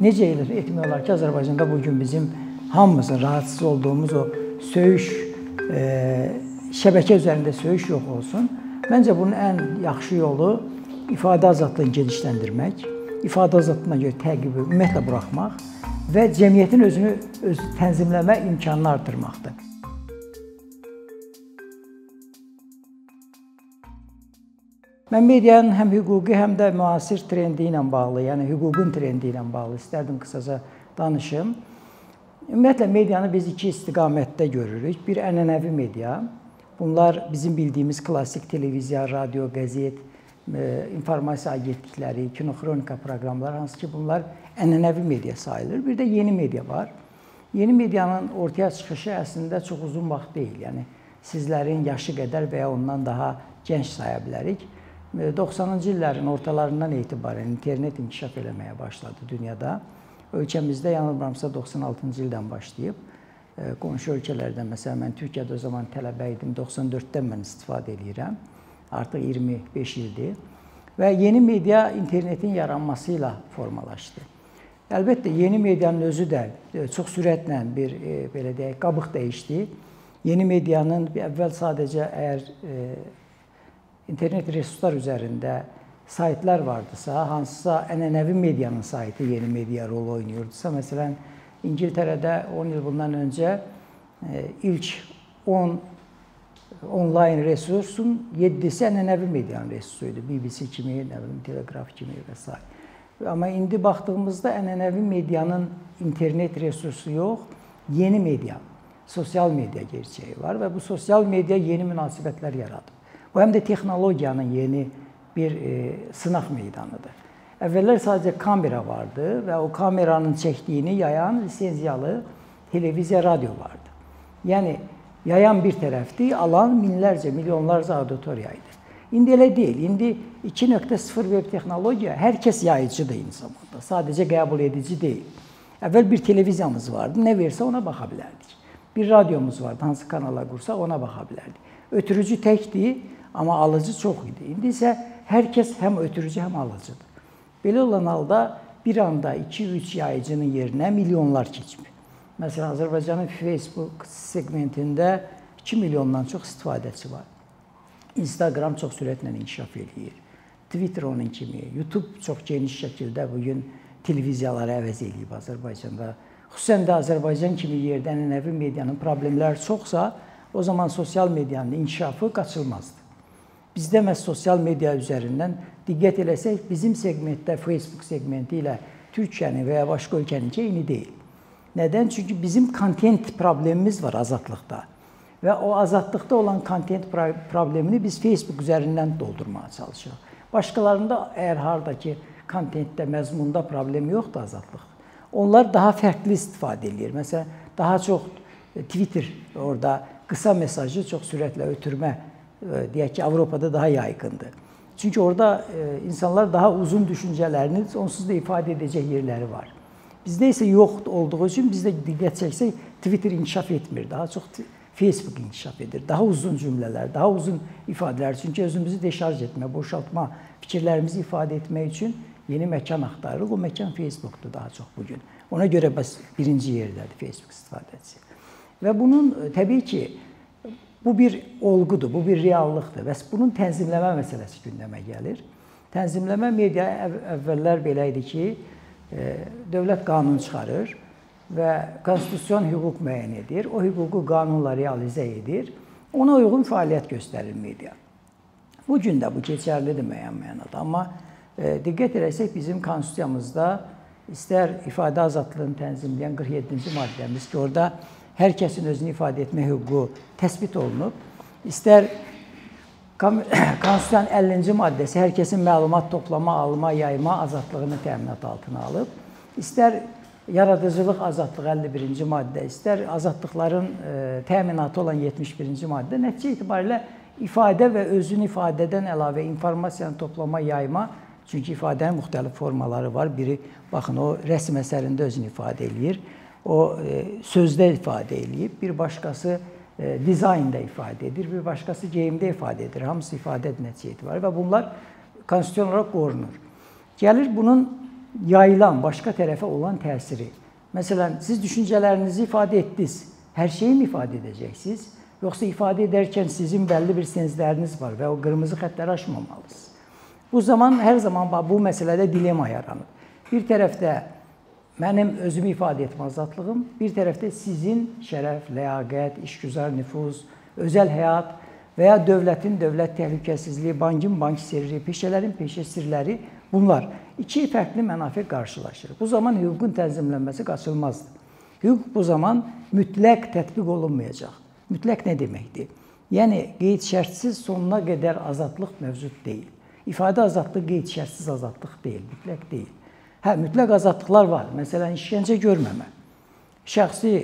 Necə elə etmək olar ki, Azərbaycanda bu gün bizim hamımızın rahatsız olduğumuz o söyüş e, şəbəkə üzərində söyüş yox olsun. Məncə bunun ən yaxşı yolu ifadə azadlığını genişləndirmək, ifadə azadlığına görə təqibi ümumiyyətlə buraxmaq və cəmiyyətin özünü öz tənzimləmə imkanını artırmaqdır. Mən medianın həm hüquqi, həm də müasir trendi ilə bağlı, yəni hüququn trendi ilə bağlı istərdim qısaca danışım. Ümumiyyətlə medianı biz iki istiqamətdə görürük. Bir ənənəvi media. Bunlar bizim bildiyimiz klassik televiziya, radio, qəzet, e, informasiya agentlikləri, kinoxronika proqramları hansı ki, bunlar ənənəvi media sayılır. Bir də yeni media var. Yeni medianın ortaya çıxışı əslində çox uzun vaxt deyil. Yəni sizlərin yaşı qədər və ya ondan daha gənc saya bilərik. 90-cı illərin ortalarından etibarən internet inkişaf eləməyə başladı dünyada. Ölkəmizdə yanılmıramsa 96-cı ildən başlayıb e, qonşu ölkələrdən məsələn mən Türkiyədə o zaman tələbə idim. 94-dən mən istifadə edirəm. Artıq 25 ildir. Və yeni media internetin yaranması ilə formalaşdı. Əlbəttə yeni medianın özü də e, çox sürətlə bir e, belə deyək, qabıq dəyişdi. Yeni medianın əvvəl sadəcə əgər internet resurslar üzərində saytlar vardısa, hansısa ənənəvi medianın saytı yeni media rol oynayırdısa, məsələn, İngiltərədə 10 il bundan öncə e, ilk 10 onlayn resursun 7-si ənənəvi medianın resursu idi. BBC kimi, nə bilim, Telegraf kimi və s. Amma indi baxdığımızda ənənəvi medianın internet resursu yox, yeni media, sosial media gerçəyi var və bu sosial media yeni münasibətlər yaradır. Bu həm də texnologiyanın yeni bir e, sınaq meydanıdır. Əvvəllər sadəcə kamera vardı və o kameranın çəkdiyini yayan lisenziyalı televiziya, radio vardı. Yəni yayan bir tərəfdir, alan minlərcə, milyonlarca auditoriya idi. İndi elə deyil. İndi 2.0 web texnologiya hər kəs yayıcıdır eyni zamanda. Sadəcə qəbul edici deyil. Əvvəl bir televiziyamız vardı, nə versə ona baxa bilərdik. Bir radiomuz vardı, hansı kanala qursaq ona baxa bilərdik. Ötürücü təkdir, Amma alıcı çox idi. İndi isə hər kəs həm ötürücü, həm alıcıdır. Belə olan halda bir anda 2-3 yayıcının yerinə milyonlar keçib. Məsələn, Azərbaycanın Facebook segmentində 2 milyondan çox istifadəçi var. Instagram çox sürətlə inkişaf eləyir. Twitter onun kimi, YouTube çox geniş şəkildə bu gün televiziyaları əvəz eləyib Azərbaycanda. Xüsusən də Azərbaycan kimi yerdə ənənəvi medianın problemləri çoxsa, o zaman sosial medianın inkişafı qaçılmazdır. Bizdə məhz sosial media üzərindən diqqət eləsək, bizim segmentdə Facebook segmenti ilə Türkiyənin və ya başqa ölkəninki eyni deyil. Nədən? Çünki bizim kontent problemimiz var azadlıqda. Və o azadlıqda olan kontent problemini biz Facebook üzərindən doldurmağa çalışırıq. Başqalarında əgər hardakı kontentdə, məzmunda problem yoxdur azadlıq. Onlar daha fərqli istifadə edir. Məsələn, daha çox Twitter orada qısa mesajı çox sürətlə ötürmə deyək ki, Avropada daha yaygındır. Çünki orada e, insanlar daha uzun düşüncələrini onsuz da ifadə edəcək yerləri var. Bizdə isə yox olduğu üçün bizdə diqqət çəksək Twitter inkişaf etmir. Daha çox Facebook inkişaf edir. Daha uzun cümlələr, daha uzun ifadələr. Çünki özümüzü deşarj etmə, boşaltma, fikirlərimizi ifadə etmək üçün yeni məkan axtarırıq. O məkan Facebookdur daha çox bu gün. Ona görə bəs birinci yerdədir Facebook istifadəçisi. Və bunun e, təbii ki, Bu bir olğudur, bu bir reallıqdır. Bəs bunun tənzimləmə məsələsi gündəmə gəlir. Tənzimləmə media əvvəllər belə idi ki, e, dövlət qanun çıxarır və konstitusion hüquq müəyyən edir. O hüququ qanunla realizə edir. Ona uyğun fəaliyyət göstərir media. Bu gün də bu keçərlidir müəyyən mənada. Amma e, diqqət etsək bizim konstitusiyamızda istər ifadə azadlığını tənzimləyən 47-ci maddəmiz ki, orada hər kəsin özünü ifadə etmə hüququ təsbit olunub. İstər Konstitusiyanın 50-ci maddəsi hər kəsin məlumat toplama, alma, yayma azadlığını təminat altına alıb. İstər yaradıcılıq azadlığı 51-ci maddə, istər azadlıqların e, təminatı olan 71-ci maddə nəticə itibarilə ifadə və özünü ifadədən əlavə informasiyanı toplama, yayma çünki ifadənin müxtəlif formaları var. Biri baxın o rəsm əsərində özünü ifadə eləyir o e, sözdə ifadə eləyib, bir başqası e, dizaynda ifadə edir, bir başqası geyimdə ifadə edir. Hamısı ifadə nəticə etibarı və bunlar konstitusiyon olaraq qorunur. Gəlir bunun yayılan, başqa tərəfə olan təsiri. Məsələn, siz düşüncələrinizi ifadə etdiniz. Hər şeyi mi ifadə edəcəksiniz? Yoxsa ifadə edərkən sizin bəlli bir senzləriniz var və o qırmızı xəttləri aşmamalısınız. Bu zaman hər zaman bu məsələdə dilema yaranır. Bir tərəfdə mənim özümü ifadə etmə azadlığım, bir tərəfdə sizin şərəf, ləyaqət, işgüzar nüfuz, özəl həyat və ya dövlətin dövlət təhlükəsizliyi, bankın bank sirri, peşələrin peşə sirləri bunlar iki fərqli mənafe qarşılaşır. Bu zaman hüququn tənzimlənməsi qaçılmazdır. Hüquq bu zaman mütləq tətbiq olunmayacaq. Mütləq nə deməkdir? Yəni qeyd şərtsiz sonuna qədər azadlıq mövcud deyil. İfadə azadlığı qeyd şərtsiz azadlıq deyil, mütləq deyil. Hə, mütləq azadlıqlar var. Məsələn, işgəncə görməmə. Şəxsi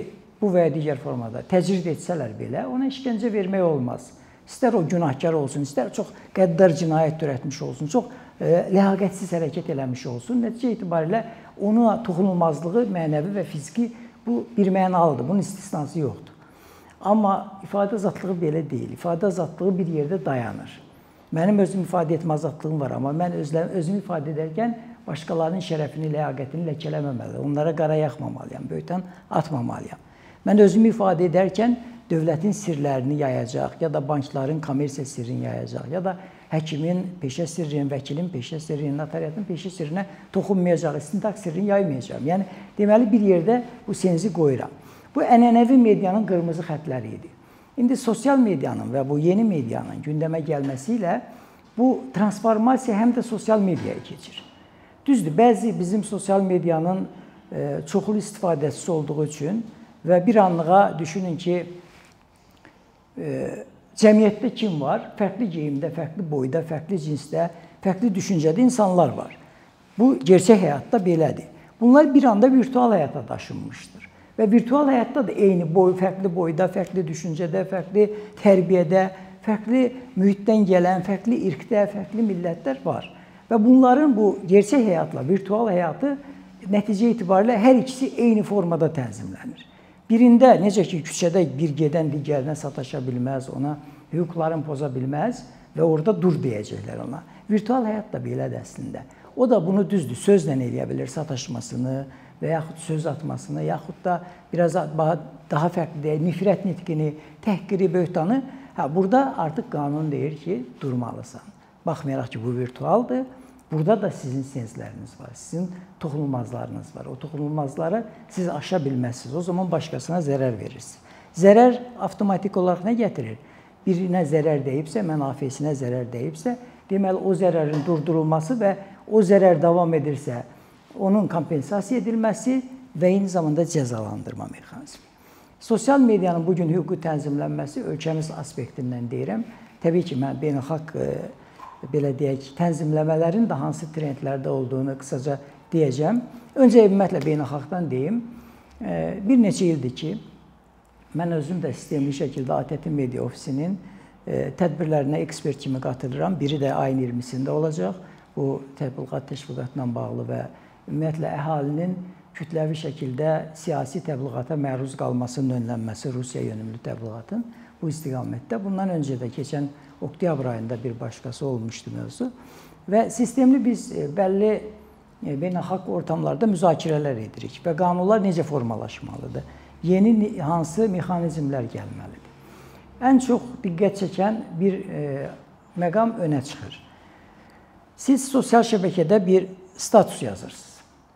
bu və ya digər formada təcrid etsələr belə, ona işgəncə vermək olmaz. İstər o günahkar olsun, istər çox qəddar cinayət törətmiş olsun, çox e, ləyaqətsiz hərəkət eləmiş olsun. Nəticə itibarilə ona toxunulmazlığı mənəvi və fiziki bu bir mənalıdır. Bunun istisnası yoxdur. Amma ifadə azadlığı belə deyil. İfadə azadlığı bir yerdə dayanır. Mənim özüm ifadə etmə azadlığım var, amma mən özlərim özümü ifadə edərkən başqalarının şərəfini, ləyaqətini ləkələməməli, onlara qara yaxmamalıyam, böyütən atmamalıyam. Mən özümü ifadə edərkən dövlətin sirlərini yayacaq, ya da bankların kommersiya sirrini yayacaq, ya da həkimin peşə sirrini, vəkilin peşə sirrini, notariatın peşə sirrinə toxunmayacaq, istintaq sirrini yaymayacağam. Yəni deməli bir yerdə bu senzi qoyuram. Bu ənənəvi medianın qırmızı xəttləri idi. İndi sosial medianın və bu yeni medianın gündəmə gəlməsi ilə bu transformasiya həm də sosial mediaya keçir. Düzdür, bəzi bizim sosial medianın e, çoxlu istifadəçisi olduğu üçün və bir anlığa düşünün ki, e, cəmiyyətdə kim var? Fərqli geyimdə, fərqli boyda, fərqli cinsdə, fərqli düşüncədə insanlar var. Bu gerçək həyatda belədir. Bunlar bir anda virtual həyata daşınmışdır. Və virtual həyatda da eyni boy, fərqli boyda, fərqli düşüncədə, fərqli tərbiyədə, fərqli mühitdən gələn, fərqli irqdə, fərqli millətlər var. Və bunların bu gerçək həyatla virtual həyatı nəticə itibarilə hər ikisi eyni formada tənzimlənir. Birində necə ki, küçədə bir gedən digərinə sataşa bilməz, ona hüquqlarını poza bilməz və orada dur deyəcəklər ona. Virtual həyat da belədir əslində. O da bunu düzdür, sözlə eləyə bilər sataşmasını və yaxud söz atmasını, yaxud da biraz daha fərqli deyək, nifrət nitqini, təhqiri, böhtanı. Hə, burada artıq qanun deyir ki, durmalısan. Baxmayaraq ki, bu virtualdır Burada da sizin sensləriniz var, sizin toxunulmazlarınız var. O toxunulmazları siz aşa bilməzsiniz. O zaman başqasına zərər verirsiniz. Zərər avtomatik olaraq nə gətirir? Birinə zərər dəyibsə, mənafiəsinə zərər dəyibsə, deməli o zərərin durdurulması və o zərər davam edirsə, onun kompensasiya edilməsi və eyni zamanda cəzalandırma mexanizmi. Sosial medianın bu gün hüquqi tənzimlənməsi ölkəmiz aspektindən deyirəm. Təbii ki, mən beynəlxalq belə deyək, tənzimləmələrin də hansı trendlərdə olduğunu qısaca deyəcəm. Öncə ümumiyyətlə beynəlxalqdan deyim. Bir neçə ildir ki, mən özüm də sistemli şəkildə ATT Media ofisinin tədbirlərinə ekspert kimi qatılıram. Biri də ayın 20-sində olacaq. Bu təbliğat təşviqatla bağlı və ümumiyyətlə əhalinin kütləvi şəkildə siyasi təbliğata məruz qalmasının önlənməsi Rusiya yönümlü təbliğatın bu istiqamətdə. Bundan öncə də keçən oktyabr ayında bir başqası olmuşdu mövzu. Və sistemli biz e, bəlli e, beynəlxalq ortamlarda müzakirələr edirik və qanunlar necə formalaşmalıdır? Yeni hansı mexanizmlər gəlməlidir? Ən çox diqqət çəkən bir e, məqam önə çıxır. Siz sosial şəbəkədə bir status yazırsınız.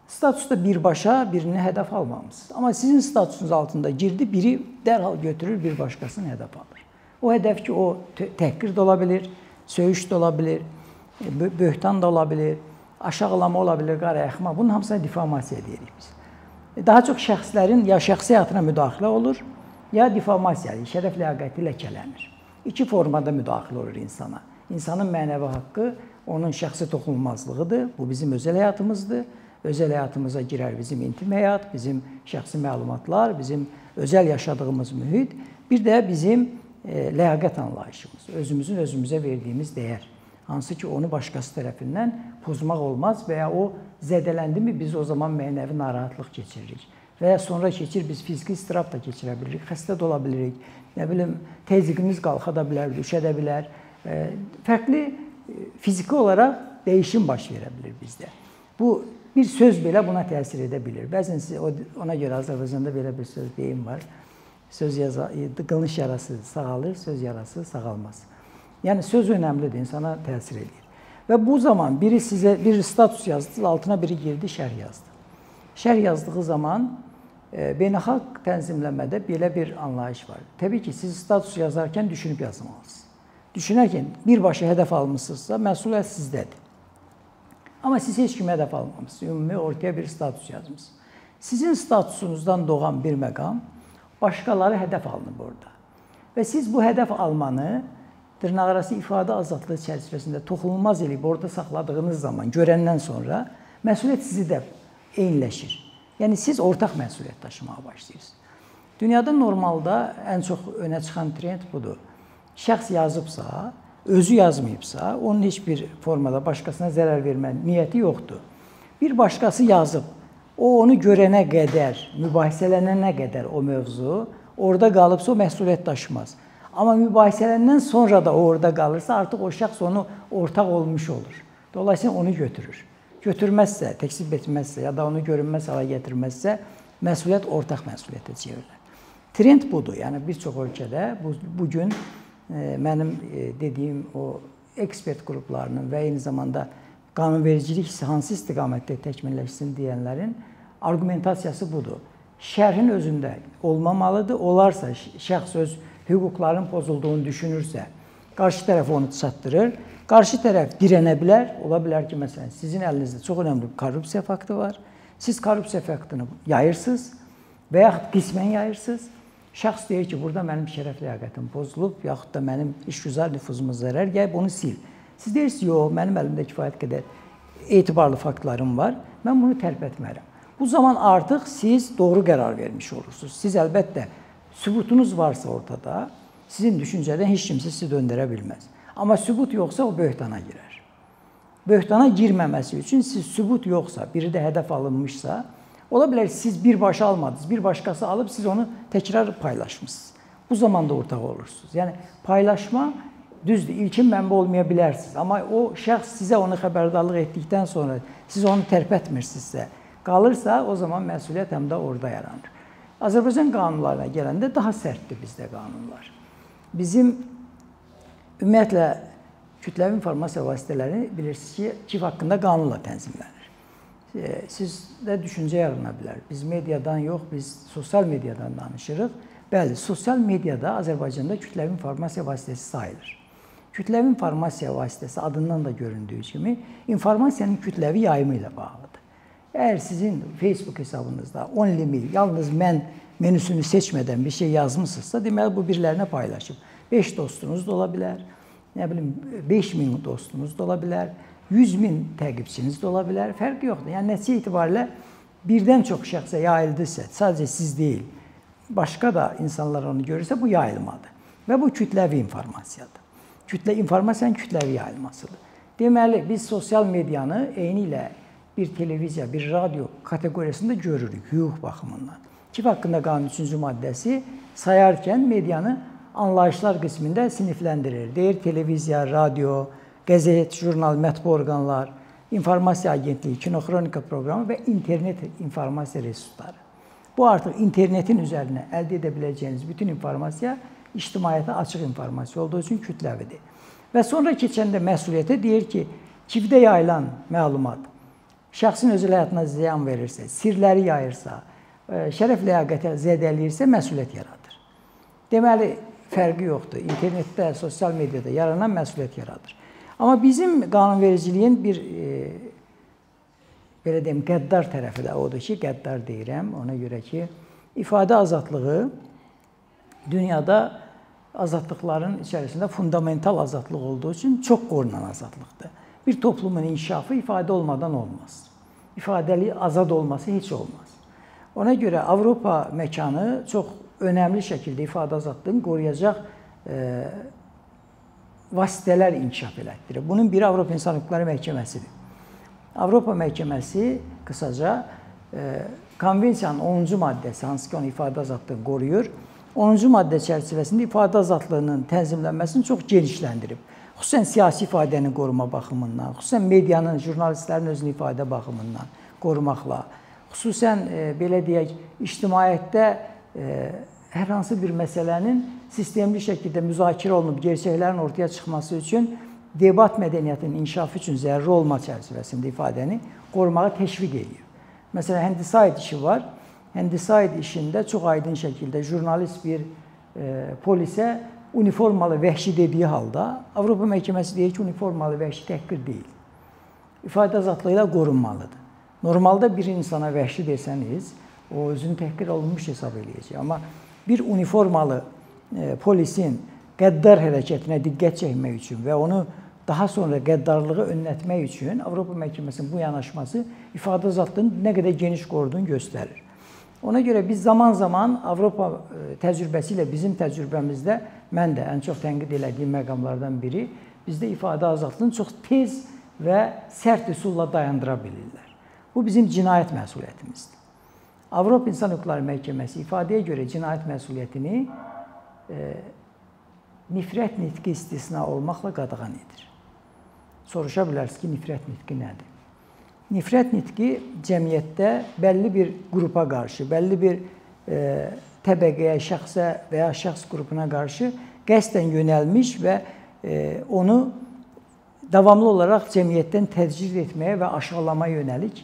Statusda birbaşa birini hədəf almamısınız. Amma sizin statusunuz altında girdi biri dərhal götürür bir başqasını hədəf alır. O hədəf ki, o təhqir də ola bilər, söyüş də ola bilər, böhtan da ola bilər, aşağılama ola bilər, qarayaxma. Bunun hamısına difamasiya deyirik biz. Daha çox şəxslərin ya şəxsi həyatına müdaxilə olur, ya difamasiya, şərəf ləyaqəti ləkələnir. İki formada müdaxilə olur insana. İnsanın mənəvi haqqı onun şəxsi toxunulmazlığıdır. Bu bizim özəl həyatımızdır. Özəl həyatımıza girər bizim intim həyat, bizim şəxsi məlumatlar, bizim özəl yaşadığımız mühit, bir də bizim E, ləyaqət anlayışımız, özümüzün özümüzə verdiyimiz dəyər. Hansı ki, onu başqası tərəfindən pozmaq olmaz və ya o zədələndimi biz o zaman mənəvi narahatlıq keçiririk. Və ya sonra keçir biz fiziki istirab da keçirə bilirik, xəstə də ola bilirik. Nə bilim, təzyiqimiz qalxa da bilər, düşə də bilər. E, fərqli e, fiziki olaraq dəyişim baş verə bilər bizdə. Bu Bir söz belə buna təsir edə bilər. Bəzən ona görə Azərbaycanda belə bir söz deyim var. Söz yaza, qılınc yarası sağalır, söz yarası sağalmaz. Yəni söz önəmlidir, insana təsir edir. Və bu zaman biri sizə bir status yazdı, altına biri girdi, şərh yazdı. Şərh yazdığı zaman e, beynəlxalq tənzimləmədə belə bir anlayış var. Təbii ki, siz status yazarkən düşünüb yazmalısınız. Düşünərkən birbaşa hədəf almısınızsa, məsuliyyət sizdədir. Amma siz heç kimi hədəf almamısınız. Ümumi ortaya bir status yazmısınız. Sizin statusunuzdan doğan bir məqam başqaları hədəf alınıb orada. Və siz bu hədəf almanı dırnaqarası ifadə azadlığı çərçivəsində toxunulmaz eləyib orada saxladığınız zaman, görəndən sonra məsuliyyət sizi də eyniləşir. Yəni siz ortaq məsuliyyət daşımağa başlayırsınız. Dünyada normalda ən çox önə çıxan trend budur. Şəxs yazıbsa, özü yazmayıbsa, onun heç bir formada başqasına zərər vermə niyyəti yoxdur. Bir başqası yazıb, o onu görənə qədər, mübahisələnənə qədər o mövzu orada qalıbsa o məsuliyyət daşımaz. Amma mübahisələndən sonra da orada qalırsa, artıq o şəxs onu ortaq olmuş olur. Dolayısıyla onu götürür. Götürməzsə, təksib etməzsə ya da onu görünməz hala gətirməzsə, məsuliyyət ortaq məsuliyyətə çevrilir. Trend budur. Yəni bir çox ölkədə bu bu gün e, mənim e, dediyim o ekspert qruplarının və eyni zamanda qanunvericilik hansı istiqamətdə təkmilləşsin deyənlərin arqumentasiyası budur. Şərhin özündə olmamalıdır. Olarsa şəxs öz hüquqların pozulduğunu düşünürsə, qarşı tərəf onu çatdırır. Qarşı tərəf dirənə bilər. Ola bilər ki, məsələn, sizin əlinizdə çox önəmli korrupsiya faktı var. Siz korrupsiya faktını yayırsınız və yaxud qismən yayırsınız. Şəxs deyir ki, burada mənim şərəf ləyaqətim pozulub, yaxud da mənim işgüzar nüfuzuma zərər gəlib, onu sil. Siz deyirsiniz, yox, mənim əlimdə kifayət qədər etibarlı faktlarım var. Mən bunu tərpətmərəm. Bu zaman artıq siz doğru qərar vermiş olursunuz. Siz əlbəttə sübutunuz varsa ortada, sizin düşüncədən heç kimsə sizi döndərə bilməz. Amma sübut yoxsa o böhtana girər. Böhtana girməməsi üçün siz sübut yoxsa, biri də hədəf alınmışsa, ola bilər siz birbaşa almadınız, bir başqası alıb siz onu təkrar paylaşmısınız. Bu zaman da ortaq olursunuz. Yəni paylaşma düzdür, ilkin mənbə olmaya bilərsiniz, amma o şəxs sizə onu xəbərdarlıq etdikdən sonra siz onu tərpətmirsinizsə, qalırsa, o zaman məsuliyyət həm də orada yaranır. Azərbaycan qanunlarına gələndə daha sərtdir bizdə qanunlar. Bizim ümumiyyətlə kütləvi informasiya vasitələri bilirsiniz ki, KİF haqqında qanunla tənzimlənir. Sizdə düşüncə yarana bilər. Biz mediadan yox, biz sosial mediadan danışırıq. Bəli, sosial mediada Azərbaycanda kütləvi informasiya vasitəsi sayılır. Kütləvi informasiya vasitəsi adından da göründüyü kimi informasiyanın kütləvi yayımı ilə bağlıdır. Əgər sizin Facebook hesabınızda 10 mil yalnız mən menüsünü seçmədən bir şey yazmısınızsa, deməli bu birilərinə paylaşıb. 5 dostunuz da ola bilər, nə bilim 5000 dostunuz da ola bilər, 100 min təqibçiniz də ola bilər, fərqi yoxdur. Yəni nəticə itibarilə birdən çox şəxsə yayıldısa, sadəcə siz deyil, başqa da insanlar onu görürsə bu yayılmadır. Və bu kütləvi informasiyadır. Kütlə informasiyanın kütləvi yayılmasıdır. Deməli biz sosial medianı eyni ilə bir televiziya, bir radio kateqoriyasında görürük hüquq baxımından. KİF haqqında qanun 3-cü maddəsi sayarkən medianı anlayışlar qismində sinifləndirir. Deyir televiziya, radio, qəzet, jurnal, mətbu orqanlar, informasiya agentliyi, kinoxronika proqramı və internet informasiya resursları. Bu artıq internetin üzərinə əldə edə biləcəyiniz bütün informasiya ictimaiyyətə açıq informasiya olduğu üçün kütləvidir. Və sonra keçəndə məsuliyyətə deyir ki, KİF-də yayılan məlumat şəxsin özü həyatına ziyan verirsə, sirləri yayırsa, e, şərəf ləyaqətə zədələyirsə məsuliyyət yaradır. Deməli, fərqi yoxdur. İnternetdə, sosial mediada yaranan məsuliyyət yaradır. Amma bizim qanunvericiliyin bir e, belə deyim, qəddar tərəfi də odur ki, qəddar deyirəm, ona görə ki, ifadə azadlığı dünyada azadlıqların içərisində fundamental azadlıq olduğu üçün çox qorunan azadlıqdır. Bir toplumun inkişafı ifadə olmadan olmaz ifadəli azad olması heç olmaz. Ona görə Avropa məkanı çox önəmli şəkildə ifadə azadlığını qoruyacaq e, vasitələr inkişaf elətdirir. Bunun biri Avropa İnsan Hüquqları Məhkəməsidir. Avropa Məhkəməsi qısaca e, konvensiyanın 10-cu maddəsi hansı ki, onu ifadə azadlığını qoruyur. 10-cu maddə çərçivəsində ifadə azadlığının tənzimlənməsini çox genişləndirib xüsusən siyasi ifadənin qoruma baxımından, xüsusən medianın, jurnalistlərin özünü ifadə baxımından qorumaqla, xüsusən e, belə deyək, ictimaiyyətdə e, hər hansı bir məsələnin sistemli şəkildə müzakirə olunub gerçəklərin ortaya çıxması üçün debat mədəniyyətinin inkişafı üçün zəruri olma çərçivəsində ifadəni qorumağa təşviq edir. Məsələn, Handicide işi var. Handicide işində çox aydın şəkildə jurnalist bir e, polisə uniformalı vəhşi dediyi halda Avropa məhkəməsi deyir ki, uniformalı vəhşi təhqir deyil. İfadə azadlığı ilə qorunmalıdır. Normalda bir insana vəhşi desəniz, o özünü təhqir olunmuş hesab eləyəcək. Amma bir uniformalı e, polisin qəddar hərəkətinə diqqət çəkmək üçün və onu daha sonra qəddarlığı önlətmək üçün Avropa məhkəməsinin bu yanaşması ifadə azadlığının nə qədər geniş qoruduğunu göstərir. Ona görə biz zaman-zaman Avropa e, təcrübəsi ilə bizim təcrübəmizdə mən də ən çox tənqid etdiyim məqamlardan biri bizdə ifadə azadlığını çox tez və sərt üsulla dayandıra bilirlər. Bu bizim cinayət məsuliyyətimizdir. Avropa İnsan Hüquqları Məhkəməsi ifadəyə görə cinayət məsuliyyətini e, nifrət nitqi istisna olmaqla qadağan edir. Soruşa bilərsiniz ki, nifrət nitqi nədir? Nifrət nitqi cəmiyyətdə bəlli bir qrupa qarşı, bəlli bir e, təbəqəyə, şəxsə və ya şəxs qrupuna qarşı qəsdən yönəlmiş və e, onu davamlı olaraq cəmiyyətdən təcrid etməyə və aşağılamaya yönəlik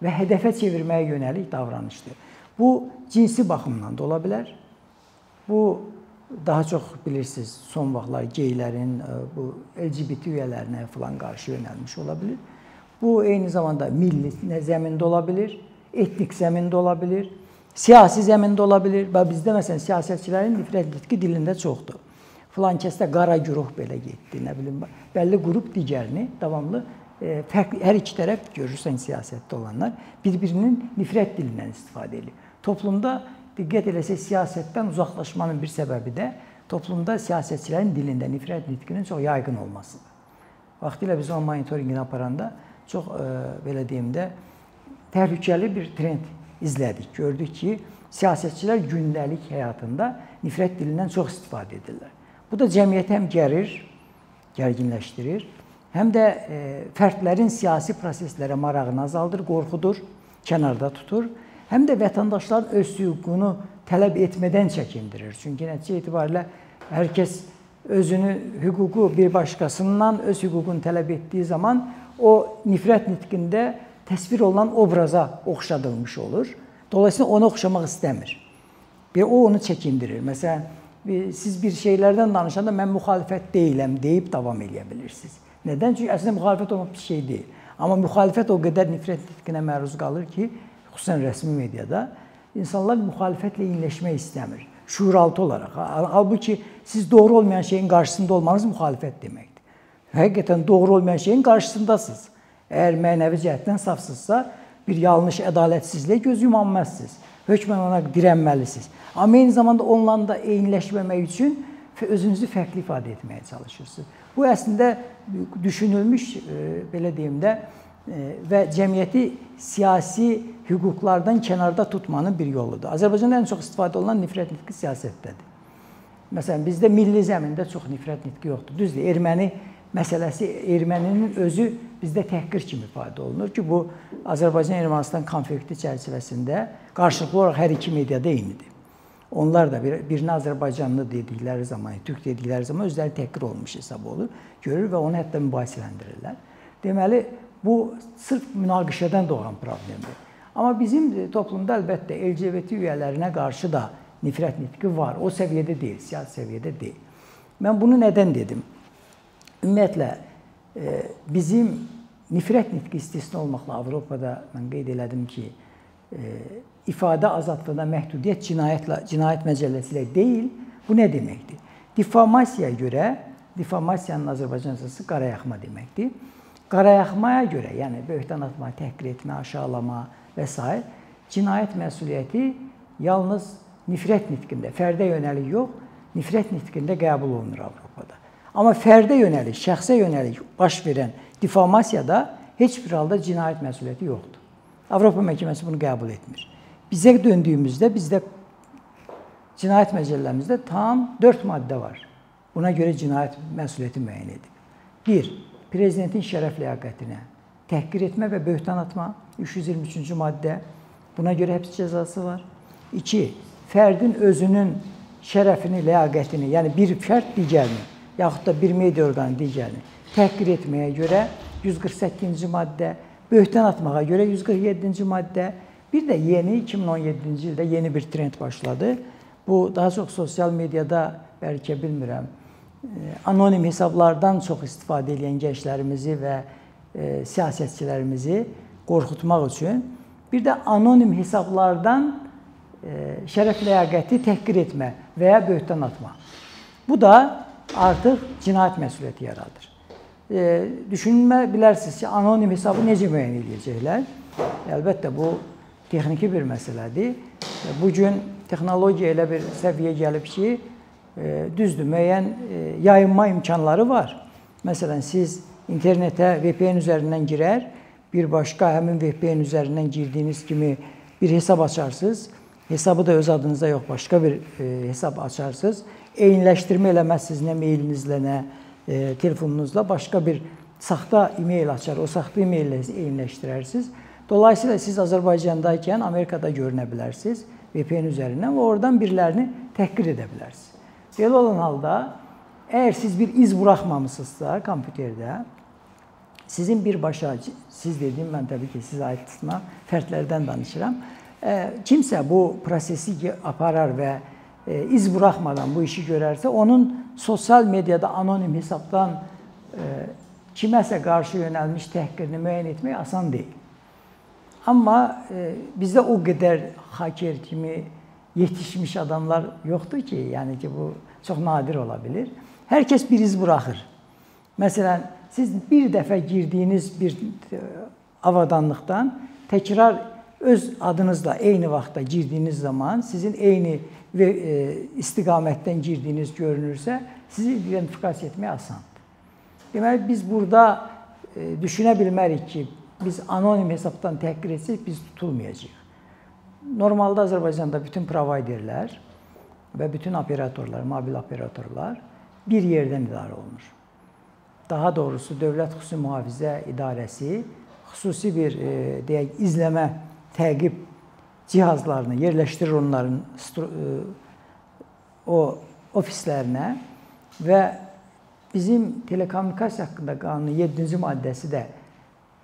və hədəfə çevirməyə yönəlik davranışdır. Bu cinsi baxımdan da ola bilər. Bu daha çox bilirsiniz, son vaxtlar geylərin, e, bu LGBT üyələrinə falan qarşı yönəlmiş ola bilər. Bu eyni zamanda milli zəmində ola bilər, etnik zəmində ola bilər, siyasi zəmində ola bilər. Və bizdə məsələn siyasətçilərin nifrət nitqi dilində çoxdur. Filan kəsdə qara güruh belə getdi, nə bilim, bəlli qrup digərini davamlı e, fərqli hər iki tərəf görürsən siyasətdə olanlar bir-birinin nifrət dilindən istifadə edir. Toplumda diqqət eləsək siyasətdən uzaqlaşmanın bir səbəbi də toplumda siyasətçilərin dilində nifrət nitqinin çox yayğın olmasıdır. Vaxtilə biz onun monitorinqini aparanda çox e, belə deyim də təhlükəli bir trend izlədik. Gördük ki, siyasətçilər gündəlik həyatında nifrət dilindən çox istifadə edirlər. Bu da cəmiyyəti həm gərir, gərginləşdirir, həm də e, fərdlərin siyasi proseslərə marağını azaldır, qorxudur, kənarda tutur, həm də vətəndaşların öz hüququnu tələb etmədən çəkindirir. Çünki nəticə etibarilə hər kəs özünü hüququ bir başqasından öz hüququnu tələb etdiyi zaman o nifrət nitqində təsvir olunan obraza oxşadılmış olur. Dolayısıyla ona oxşamaq istəmir. Və o onu çəkindirir. Məsələn, siz bir şeylərdən danışanda mən müxalifət deyiləm deyib davam edə bilirsiniz. Nədən? Çünki əslində müxalifət olmaq bir şey deyil. Amma müxalifət o qədər nifrət nitqinə məruz qalır ki, xüsusən rəsmi mediada insanlar müxalifətlə eyniləşmək istəmir. Şuuraltı olaraq. Halbuki siz doğru olmayan şeyin qarşısında olmanız müxalifət deməkdir. Həqiqətən doğru olmayan şeyin qarşısındasınız. Əgər mənəvi cəhətdən safsızsa, bir yanlış ədalətsizliyə göz yumanmazsınız. Hökmən ona dirənməlisiniz. Amma eyni zamanda onunla da eyniləşməmək üçün özünüzü fərqli ifadə etməyə çalışırsınız. Bu əslində düşünülmüş e, belə deyim də e, və cəmiyyəti siyasi hüquqlardan kənarda tutmanın bir yoludur. Azərbaycanda ən çox istifadə olunan nifrət nitqi siyasətdədir. Məsələn, bizdə milli zəmində çox nifrət nitqi yoxdur. Düzdür, erməni məsələsi erməninin özü bizdə təhqir kimi ifadə olunur ki, bu Azərbaycan-Ermənistan konflikti çərçivəsində qarşılıqlı olaraq hər iki mediada eynidir. Onlar da bir, birini Azərbaycanlı dedikləri zaman, türk dedikləri zaman özləri təhqir olmuş hesab olur, görür və onu hətta mübahisələndirirlər. Deməli, bu sırf münaqişədən doğan problemdir. Amma bizim toplumda əlbəttə LGBT üyələrinə qarşı da nifrət nitqi var. O səviyyədə deyil, siyasi səviyyədə deyil. Mən bunu nədən dedim? Ümumiyyətlə e, bizim nifrət nitqi istisna olmaqla Avropada mən qeyd elədim ki, e, ifadə azadlığına məhdudiyyət cinayətlə cinayət məcəlləsi ilə deyil. Bu nə deməkdir? Difamasiyaya görə, difamasiyanın Azərbaycancası qarayaxma deməkdir. Qarayaxmaya görə, yəni böhtan atma, təhqir etmə, aşağılama və s. cinayət məsuliyyəti yalnız nifrət nitqində, fərdə yönəlik yox, nifrət nitqində qəbul olunur. Amma fərdə yönəlik, şəxsə yönəlik baş verən difamasiyada heç bir halda cinayət məsuliyyəti yoxdur. Avropa məhkəməsi bunu qəbul etmir. Bizə döndüyümüzdə bizdə cinayət məcəlləmizdə tam 4 maddə var. Buna görə cinayət məsuliyyəti müəyyən edib. 1. Prezidentin şərəf ləyaqətinə təhqir etmə və böhtan atma 323-cü maddə. Buna görə həbs cəzası var. 2. Fərdin özünün şərəfini, ləyaqətini, yəni bir fərd digərini, yaxud da bir media orqanı digərini təhqir etməyə görə 148-ci maddə, böhtan atmağa görə 147-ci maddə, bir də yeni 2017-ci ildə yeni bir trend başladı. Bu daha çox sosial mediada bəlkə bilmirəm, anonim hesablardan çox istifadə edən gənclərimizi və e, siyasətçilərimizi qorxutmaq üçün bir də anonim hesablardan e, şərəf ləyaqəti təhqir etmə və ya böhtan atma. Bu da artıq cinayət məsuliyyəti yaradır. E, düşünmə bilərsiniz ki, anonim hesabı necə müəyyən edəcəklər? Əlbəttə bu texniki bir məsələdir. Bu gün texnologiya elə bir səviyyəyə gəlib ki, düzdür, müəyyən yayınma imkanları var. Məsələn, siz internetə VPN üzərindən girər, bir başqa həmin VPN üzərindən girdiyiniz kimi bir hesab açarsınız. Hesabı da öz adınıza yox, başqa bir hesab açarsınız. Eyniləşdirmə eləməzsiniz nə mailinizlə, nə telefonunuzla başqa bir saxta e-mail açar. O saxta e-maillə eyniləşdirərsiniz. Dolayısıyla siz Azərbaycandaykən Amerikada görünə bilərsiniz VPN üzərindən və oradan birilərini təhqir edə bilərsiniz. Belə olan halda əgər siz bir iz buraxmamısınızsa kompüterdə sizin birbaşa siz dediyim mən təbii ki, sizə aid tutma fərdlərdən danışıram. Kimsə bu prosesi aparar və iz buraxmadan bu işi görərsə, onun sosial mediada anonim hesabdan kiməsə qarşı yönəlmiş təhqirini müəyyən etmək asan deyil. Amma bizdə o qədər haker kimi yetişmiş adamlar yoxdur ki, yəni ki, bu çox nadir ola bilər. Hər kəs bir iz buraxır. Məsələn, siz bir dəfə girdiyiniz bir e, avadanlıqdan təkrar öz adınızla eyni vaxtda girdiyiniz zaman sizin eyni və e, istiqamətdən girdiyiniz görünürsə, sizi identifikasiya etmək asandır. Deməli biz burada e, düşünə bilmərik ki, biz anonim hesabdan təhqir etsək biz tutulmayacağıq. Normalda Azərbaycanda bütün provayderlər və bütün operatorlar, mobil operatorlar bir yerdən idarə olunur. Daha doğrusu Dövlət Xüsusi Mühafizə İdarəsi xüsusi bir e, deyək izləmə, təqib cihazlarını yerləşdirir onların e, o ofislərinə və bizim telekommunikasiya haqqında qanunun 7-ci maddəsi də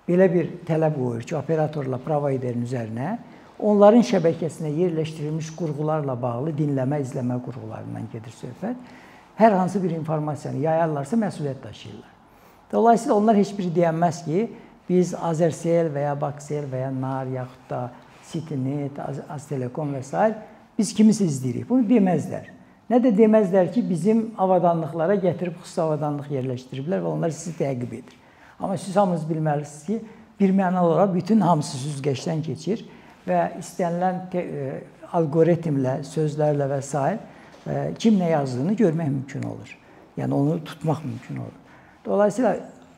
belə bir tələb qoyur ki, operatorla provayderin üzərinə onların şəbəkəsinə yerləşdirilmiş qurğularla bağlı dinləmə, izləmə qurğularından gedir söhbət. Hər hansı bir informasiyanı yayarlarsa məsuliyyət daşıyırlar. Dolayısıyla onlar heç biri deyənməz ki, biz Azərsel və ya Baksel və ya NAR yaxud da Citynet, Aztelekom və s. biz kimisə izləyirik. Bunu deməzlər. Nə də deməzlər ki, bizim avadanlıqlara gətirib xüsusi avadanlıq yerləşdiriblər və onlar sizi təqib edir. Amma siz hamınız bilməlisiniz ki, bir mənalı olaraq bütün hamısı süzgəçdən keçir və istənilən e, alqoritmlə, sözlərlə və s. E, kim nə yazdığını görmək mümkün olur. Yəni onu tutmaq mümkün olur. Dolayısıyla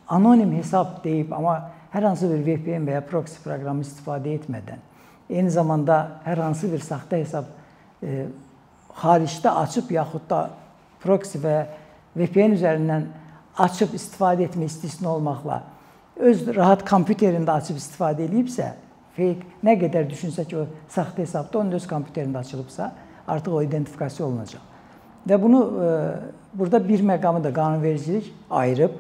anonim hesab deyib, amma hər hansı bir VPN və ya proxy proqramı istifadə etmədən, eyni zamanda hər hansı bir saxta hesab e, xaricdə açıb yaxud da proxy və VPN üzərindən açıb istifadə etmə istisna olmaqla öz rahat kompüterində açıb istifadə edibsə, fake nə qədər düşünsə ki, o saxta hesabda onun öz kompüterində açılıbsa, artıq o identifikasiya olunacaq. Və bunu e, burada bir məqamı da qanunvericilik ayırıb.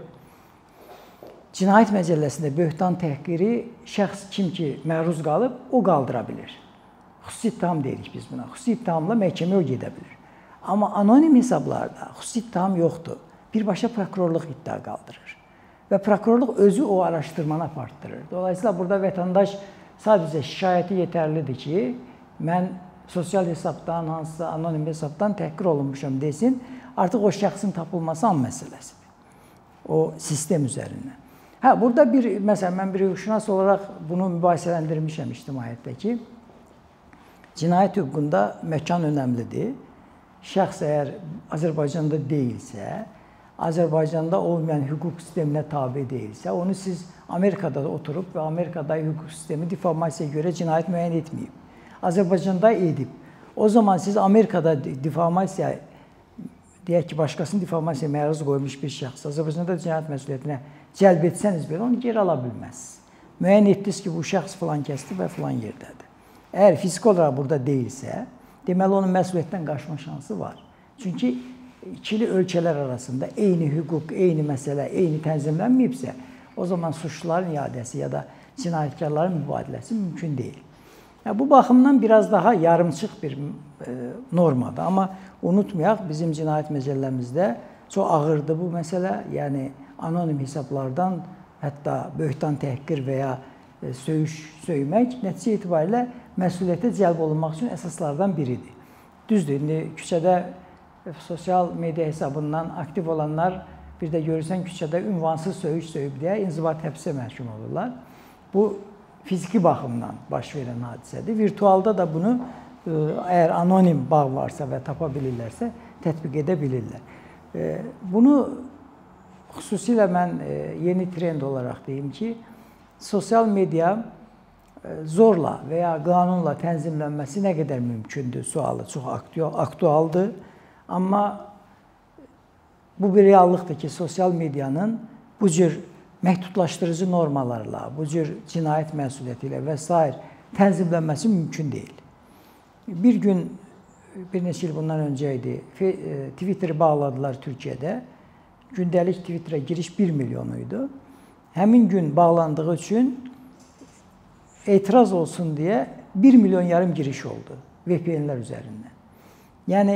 Cinayət Məcəlləsində böhtan təhqiri şəxs kim ki məruz qalıb, o qaldıra bilər. Xüsusi ittiham deyirik biz buna. Xüsusi ittihamla məhkəməyə o gedə bilər. Amma anonim hesablarda xüsusi ittiham yoxdur. Birbaşa prokurorluq iddia qaldırır. Və prokurorluq özü o araşdırmanı apartdırır. Dolayısıyla burada vətəndaş Sadəcə şikayəti yetərlidir ki, mən sosial hesabdan, hansısa anonim hesabdan təhqir olunmuşam desin, artıq o şəxsin tapılması an məsələsidir. O sistem üzərindən. Hə, burada bir məsələn mən bir hüquqşünas olaraq bunu mübahisələndirmişəm ictimaiyyətdə ki, cinayət hüququnda məkan önəmlidir. Şəxs əgər Azərbaycanda deyilsə, Azərbaycanda olmayan hüquq sisteminə tabe deyilsə, onu siz Amerikada da oturub və Amerikada hüquq sistemi deformasiyaya görə cinayət müəyyən etməyib. Azərbaycanda edib. O zaman siz Amerikada deformasiya deyək ki, başqasının deformasiyaya məruz qoymuş bir şəxs Azərbaycanda cinayət məsuliyyətinə cəlb etsəniz belə onu geri ala bilməzsiniz. müəyyən etdiniz ki, bu şəxs filan kəsdir və filan yerdədir. Əgər fiziki olaraq burada deyilsə, deməli onun məsuliyyətdən qaçma şansı var. Çünki ikili ölkələr arasında eyni hüquq, eyni məsələ, eyni tənzimlənməyibsə, o zaman suçluların iadəsi ya da cinayətkarların mübadiləsi mümkün deyil. Yəni, bu baxımdan biraz daha yarımçıq bir e, normadır. Amma unutmayaq, bizim cinayət məcəlləmizdə çox ağırdır bu məsələ. Yəni anonim hesablardan hətta böhtan təhqir və ya e, söyüş söymək nəticə etibarilə məsuliyyətə cəlb olunmaq üçün əsaslardan biridir. Düzdür, indi küçədə e, sosial media hesabından aktiv olanlar bir də görürsən küçədə ünvansız söyüş söyüb deyə inzibat həbsə məhkum olurlar. Bu fiziki baxımdan baş verən hadisədir. Virtualda da bunu e, əgər anonim bağ varsa və tapa bilirlərsə, tətbiq edə bilirlər. Bunu xüsusilə mən e, yeni trend olaraq deyim ki, sosial media e, zorla və ya qanunla tənzimlənməsi nə qədər mümkündür sualı çox aktualdır. Amma bu bir reallıqdır ki, sosial medianın bu cür məhdudlaşdırıcı normalarla, bu cür cinayət məsuliyyəti ilə və s. tənzimlənməsi mümkün deyil. Bir gün bir neçə il bundan öncə idi. E, Twitter bağladılar Türkiyədə gündəlik Twitterə giriş 1 milyon idi. Həmin gün bağlandığı üçün etiraz olsun deyə 1 milyon yarım giriş oldu VPN-lər üzərindən. Yəni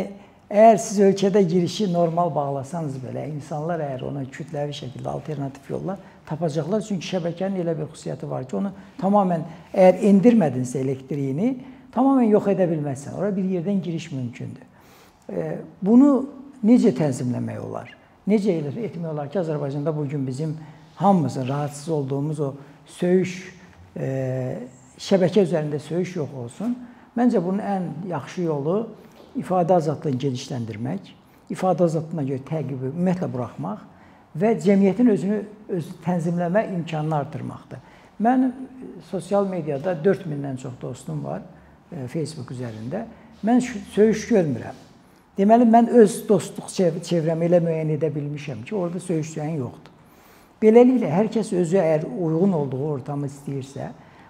əgər siz ölkədə girişi normal bağlasanız belə, insanlar əgər ona kütləvi şəkildə alternativ yollar tapacaqlar. Çünki şəbəkənin elə bir xüsusiyyəti var ki, onu tamamilə əgər endirmədinsə elektriyini, tamamilə yox edə bilməzsən. Ora bir yerdən giriş mümkündür. Bunu necə tənzimləmək olar? Necə etmək olar ki, Azərbaycanda bu gün bizim hamımızın rahatsız olduğumuz o söyüş e, şəbəkə üzərində söyüş yox olsun. Məncə bunun ən yaxşı yolu ifadə azadlığını genişləndirmək, ifadə azadlığına görə təqibi ümumiyyətlə buraxmaq və cəmiyyətin özünü öz tənzimləmə imkanını artırmaqdır. Mən sosial mediada 4000-dən çox dostum var e, Facebook üzərində. Mən söyüş görmürəm. Deməli mən öz dostluq çevrəmi elə müəyyən edə bilmişəm ki, orada söyüşləyən yoxdur. Beləliklə hər kəs özü əgər uyğun olduğu ortamı istəyirsə,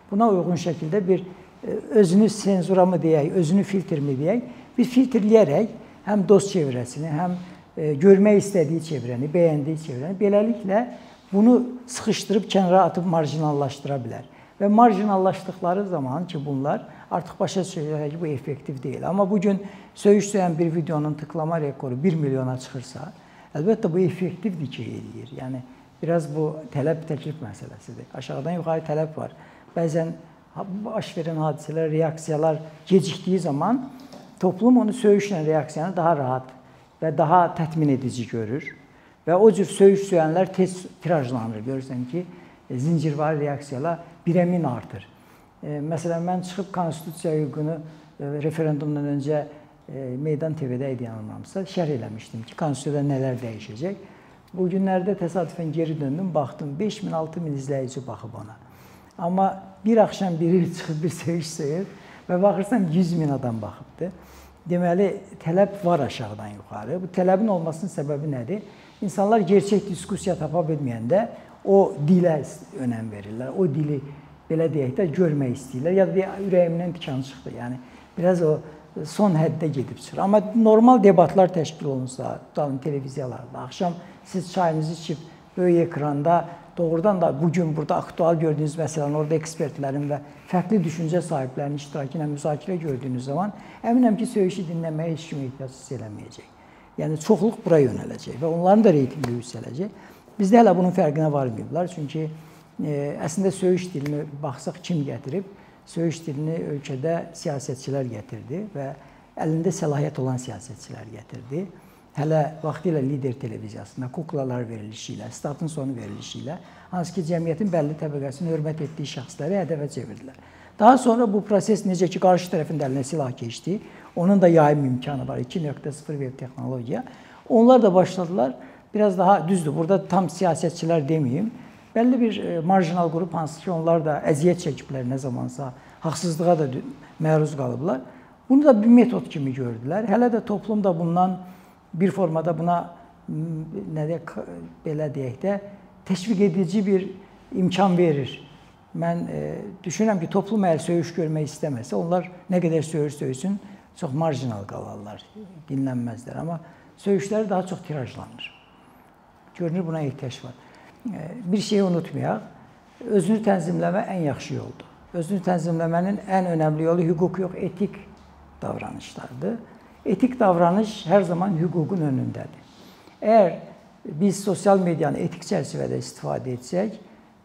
buna uyğun şəkildə bir e, özünü senzuramı deyək, özünü filtrmi deyək, bir filtrləyərək həm dost çevrəsini, həm e, görmək istədiyi çevrəni, bəyəndiyi çevrəni beləliklə bunu sıxışdırıb kənara atıb marjinallaşdıra bilər. Və marjinallaşdıqları zaman ki, bunlar artıq başa düşürlər ki, bu effektiv deyil. Amma bu gün söyüş söyən bir videonun tıklama rekoru 1 milyona çıxırsa, əlbəttə bu effektivdir ki, eləyir. Yəni biraz bu tələb təklif məsələsidir. Aşağıdan yuxarı tələb var. Bəzən baş verən hadisələr, reaksiyalar gecikdiyi zaman toplum onu söyüşlə reaksiyanı daha rahat və daha təmin edici görür. Və o cür söyüş söyənlər tez tirajlanır. Görürsən ki, zincirvari reaksiyalar birə min artır. Məsələn, mən çıxıb konstitusiya hüququnu e, referendumdan öncə e, Meydan TV-də idi yanılmamsa, şərh eləmişdim ki, konstitusiyada nələr dəyişəcək. Bu günlərdə təsadüfən geri döndüm, baxdım 5000, 6000 izləyici baxıb ona. Amma bir axşam biri çıxıb bir söyüş söyür və baxırsan 100 min adam baxıbdı. Deməli, tələb var aşağıdan yuxarı. Bu tələbin olmasının səbəbi nədir? İnsanlar gerçək diskussiya tapa bilməyəndə o dilə önəm verirlər. O dili belə deyək də görmək istəyirlər ya da ürəyimdən tikan çıxdı. Yəni biraz o son həddə gedib çıxır. Amma normal debatlar təşkil olunsa, tutalım televiziyalarda, axşam siz çayınızı içib böyük ekranda doğrudan da bu gün burada aktual gördüyünüz məsələni orada ekspertlərin və fərqli düşüncə sahiblərinin iştirakı ilə müzakirə gördüyünüz zaman əminəm ki, söyüşü dinləməyə heç kim ehtiyac hiss eləməyəcək. Yəni çoxluq bura yönələcək və onların da reytinqi yüksələcək. Bizdə hələ bunun fərqinə varmayıblar, çünki Əslində söyüş dilini baxsaq kim gətirib? Söyüş dilini ölkədə siyasətçilər gətirdi və əlində səlahiyyət olan siyasətçilər gətirdi. Hələ vaxtilə lider televiziyasında kuklalar verilişi ilə, statın sonu verilişi ilə hansı ki, cəmiyyətin bəlli təbəqəsini hörmət etdiyi şəxsləri hədəfə çevirdilər. Daha sonra bu proses necə ki, qarşı tərəfin də əlinə silah keçdi, onun da yayım imkanı var, 2.0 web texnologiya. Onlar da başladılar, biraz daha düzdür, burada tam siyasətçilər deməyim, bəlli bir e, marjinal qrup hansı ki, onlar da əziyyət çəkiblər nə zamansa, haqsızlığa da məruz qalıblar. Bunu da bir metod kimi gördülər. Hələ də toplum da bundan bir formada buna nə deyək, belə deyək də təşviq edici bir imkan verir. Mən e, düşünürəm ki, toplum əgər söyüş görmək istəməsə, onlar nə qədər söyüş söysün, çox marjinal qalarlar, dinlənməzlər. Amma söyüşləri daha çox tirajlanır. Görünür buna ehtiyac var. Bir şeyi unutmayaq. Özünü tənzimləmə ən yaxşı yoldur. Özünü tənzimləmənin ən önəmli yolu hüquq yox, etik davranışlardır. Etik davranış hər zaman hüququn önündədir. Əgər biz sosial medianı etik çərçivədə istifadə etsək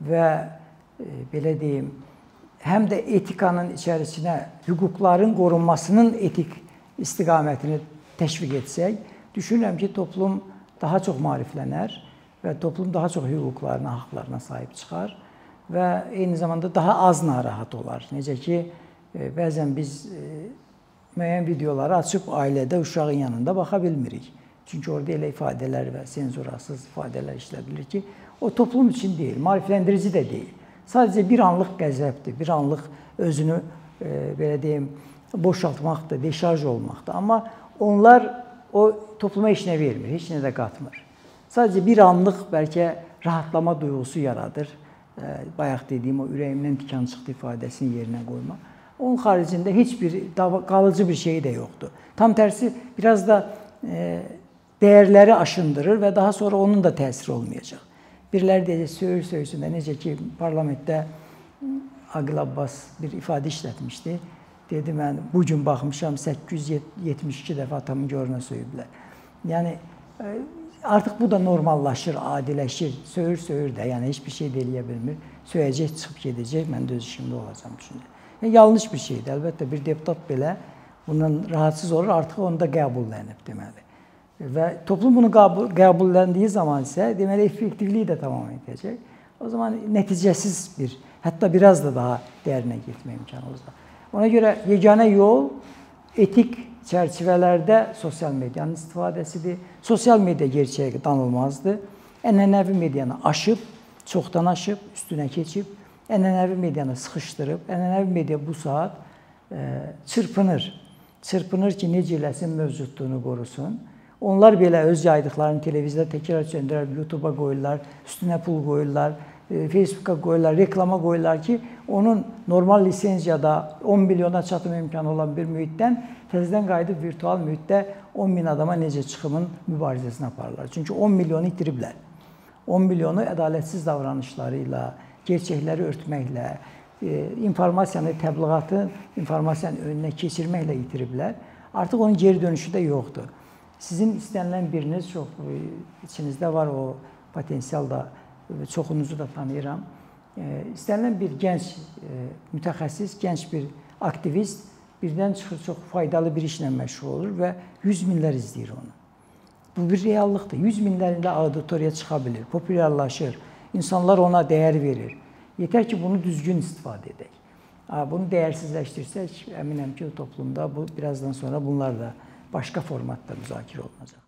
və e, belə deyim, həm də etikanın içərisinə hüquqların qorunmasının etik istiqamətini təşviq etsək, düşünürəm ki, toplum daha çox maariflənər və toplum daha çox hüquqlarına, haqqlarına sahib çıxar və eyni zamanda daha az narahat olar. Necə ki, e, bəzən biz e, müəyyən videoları açıb ailədə uşağın yanında baxa bilmirik. Çünki orada elə ifadələr və senzurasız ifadələr işlədilir ki, o toplum üçün deyil, maarifləndirici də deyil. Sadəcə bir anlıq qəzəbdir, bir anlıq özünü e, belə deyim, boşaltmaqdır, deşarj olmaqdır. Amma onlar o topluma heç nə vermir, heç nə də qatmır. Sadəcə bir anlıq bəlkə rahatlama duyğusu yaradır. Bayaq dediyim o ürəyimdən tikan çıxdı ifadəsini yerinə qoymaq. Onun xaricində heç bir qalıcı bir şey də yoxdur. Tam tərsi biraz da e, dəyərləri aşındırır və daha sonra onun da təsiri olmayacaq. Biriləri deyəcək, söyür söysündə necə ki, parlamentdə Aqil Abbas bir ifadə işlətmişdi. Dedi, mən bu gün baxmışam 872 dəfə atamı görünə söyüblər. Yəni artıq bu da normallaşır, adiləşir. Söyür, söyür də, yəni heç bir şey də eləyə bilmir. Söyəcək, çıxıb gedəcək, mən də öz işimdə olacağam düşünür. Yəni yanlış bir şeydir. Əlbəttə bir deputat belə bundan rahatsız olur, artıq onda qəbullənib deməli. Və toplum bunu qəbul, qəbulləndiyi zaman isə deməli effektivliyi də tamam edəcək. O zaman nəticəsiz bir, hətta biraz da daha dərinə getmə imkanımız var. Ona görə yeganə yol etik çərçivələrdə sosial medianın istifadəsidir. Sosial media gerçəyə danılmazdır. Ənənəvi medianı aşıb, çoxdan aşıb, üstünə keçib ənənəvi medianı sıxışdırıb, ənənəvi media bu saat e, çırpınır. Çırpınır ki, necə eləsin mövcudluğunu qorusun. Onlar belə öz yaydıqlarını televiziyada təkrar çöndürər, YouTube-a qoyurlar, üstünə pul qoyurlar, Facebook-a qoyurlar, reklama qoyurlar ki, onun normal lisenziyada 10 milyona çatım imkanı olan bir mühitdən təzədən qayıdıb virtual mühitdə 10 min adama necə çıxımın mübarizəsini aparırlar. Çünki 10 milyonu itiriblər. 10 milyonu ədalətsiz davranışları ilə, gerçəkləri örtməklə, e, informasiyanı, təbliğatı informasiyanın önünə keçirməklə itiriblər. Artıq onun geri dönüşü də yoxdur. Sizin istənilən biriniz çox e, içinizdə var o potensial da e, çoxunuzu da tanıyıram. İstənilən bir gənc mütəxəssis, gənc bir aktivist birdən çıxır çox faydalı bir işlə məşğul olur və 100 minlər izləyir onu. Bu bir reallıqdır. 100 minlərində auditoriya çıxa bilir, populyarlaşır. İnsanlar ona dəyər verir. Yetər ki, bunu düzgün istifadə edək. Bunu dəyərsizləşdirsək, əminəm ki, toplumda bu birazdan sonra bunlar da başqa formatda müzakirə olunacaq.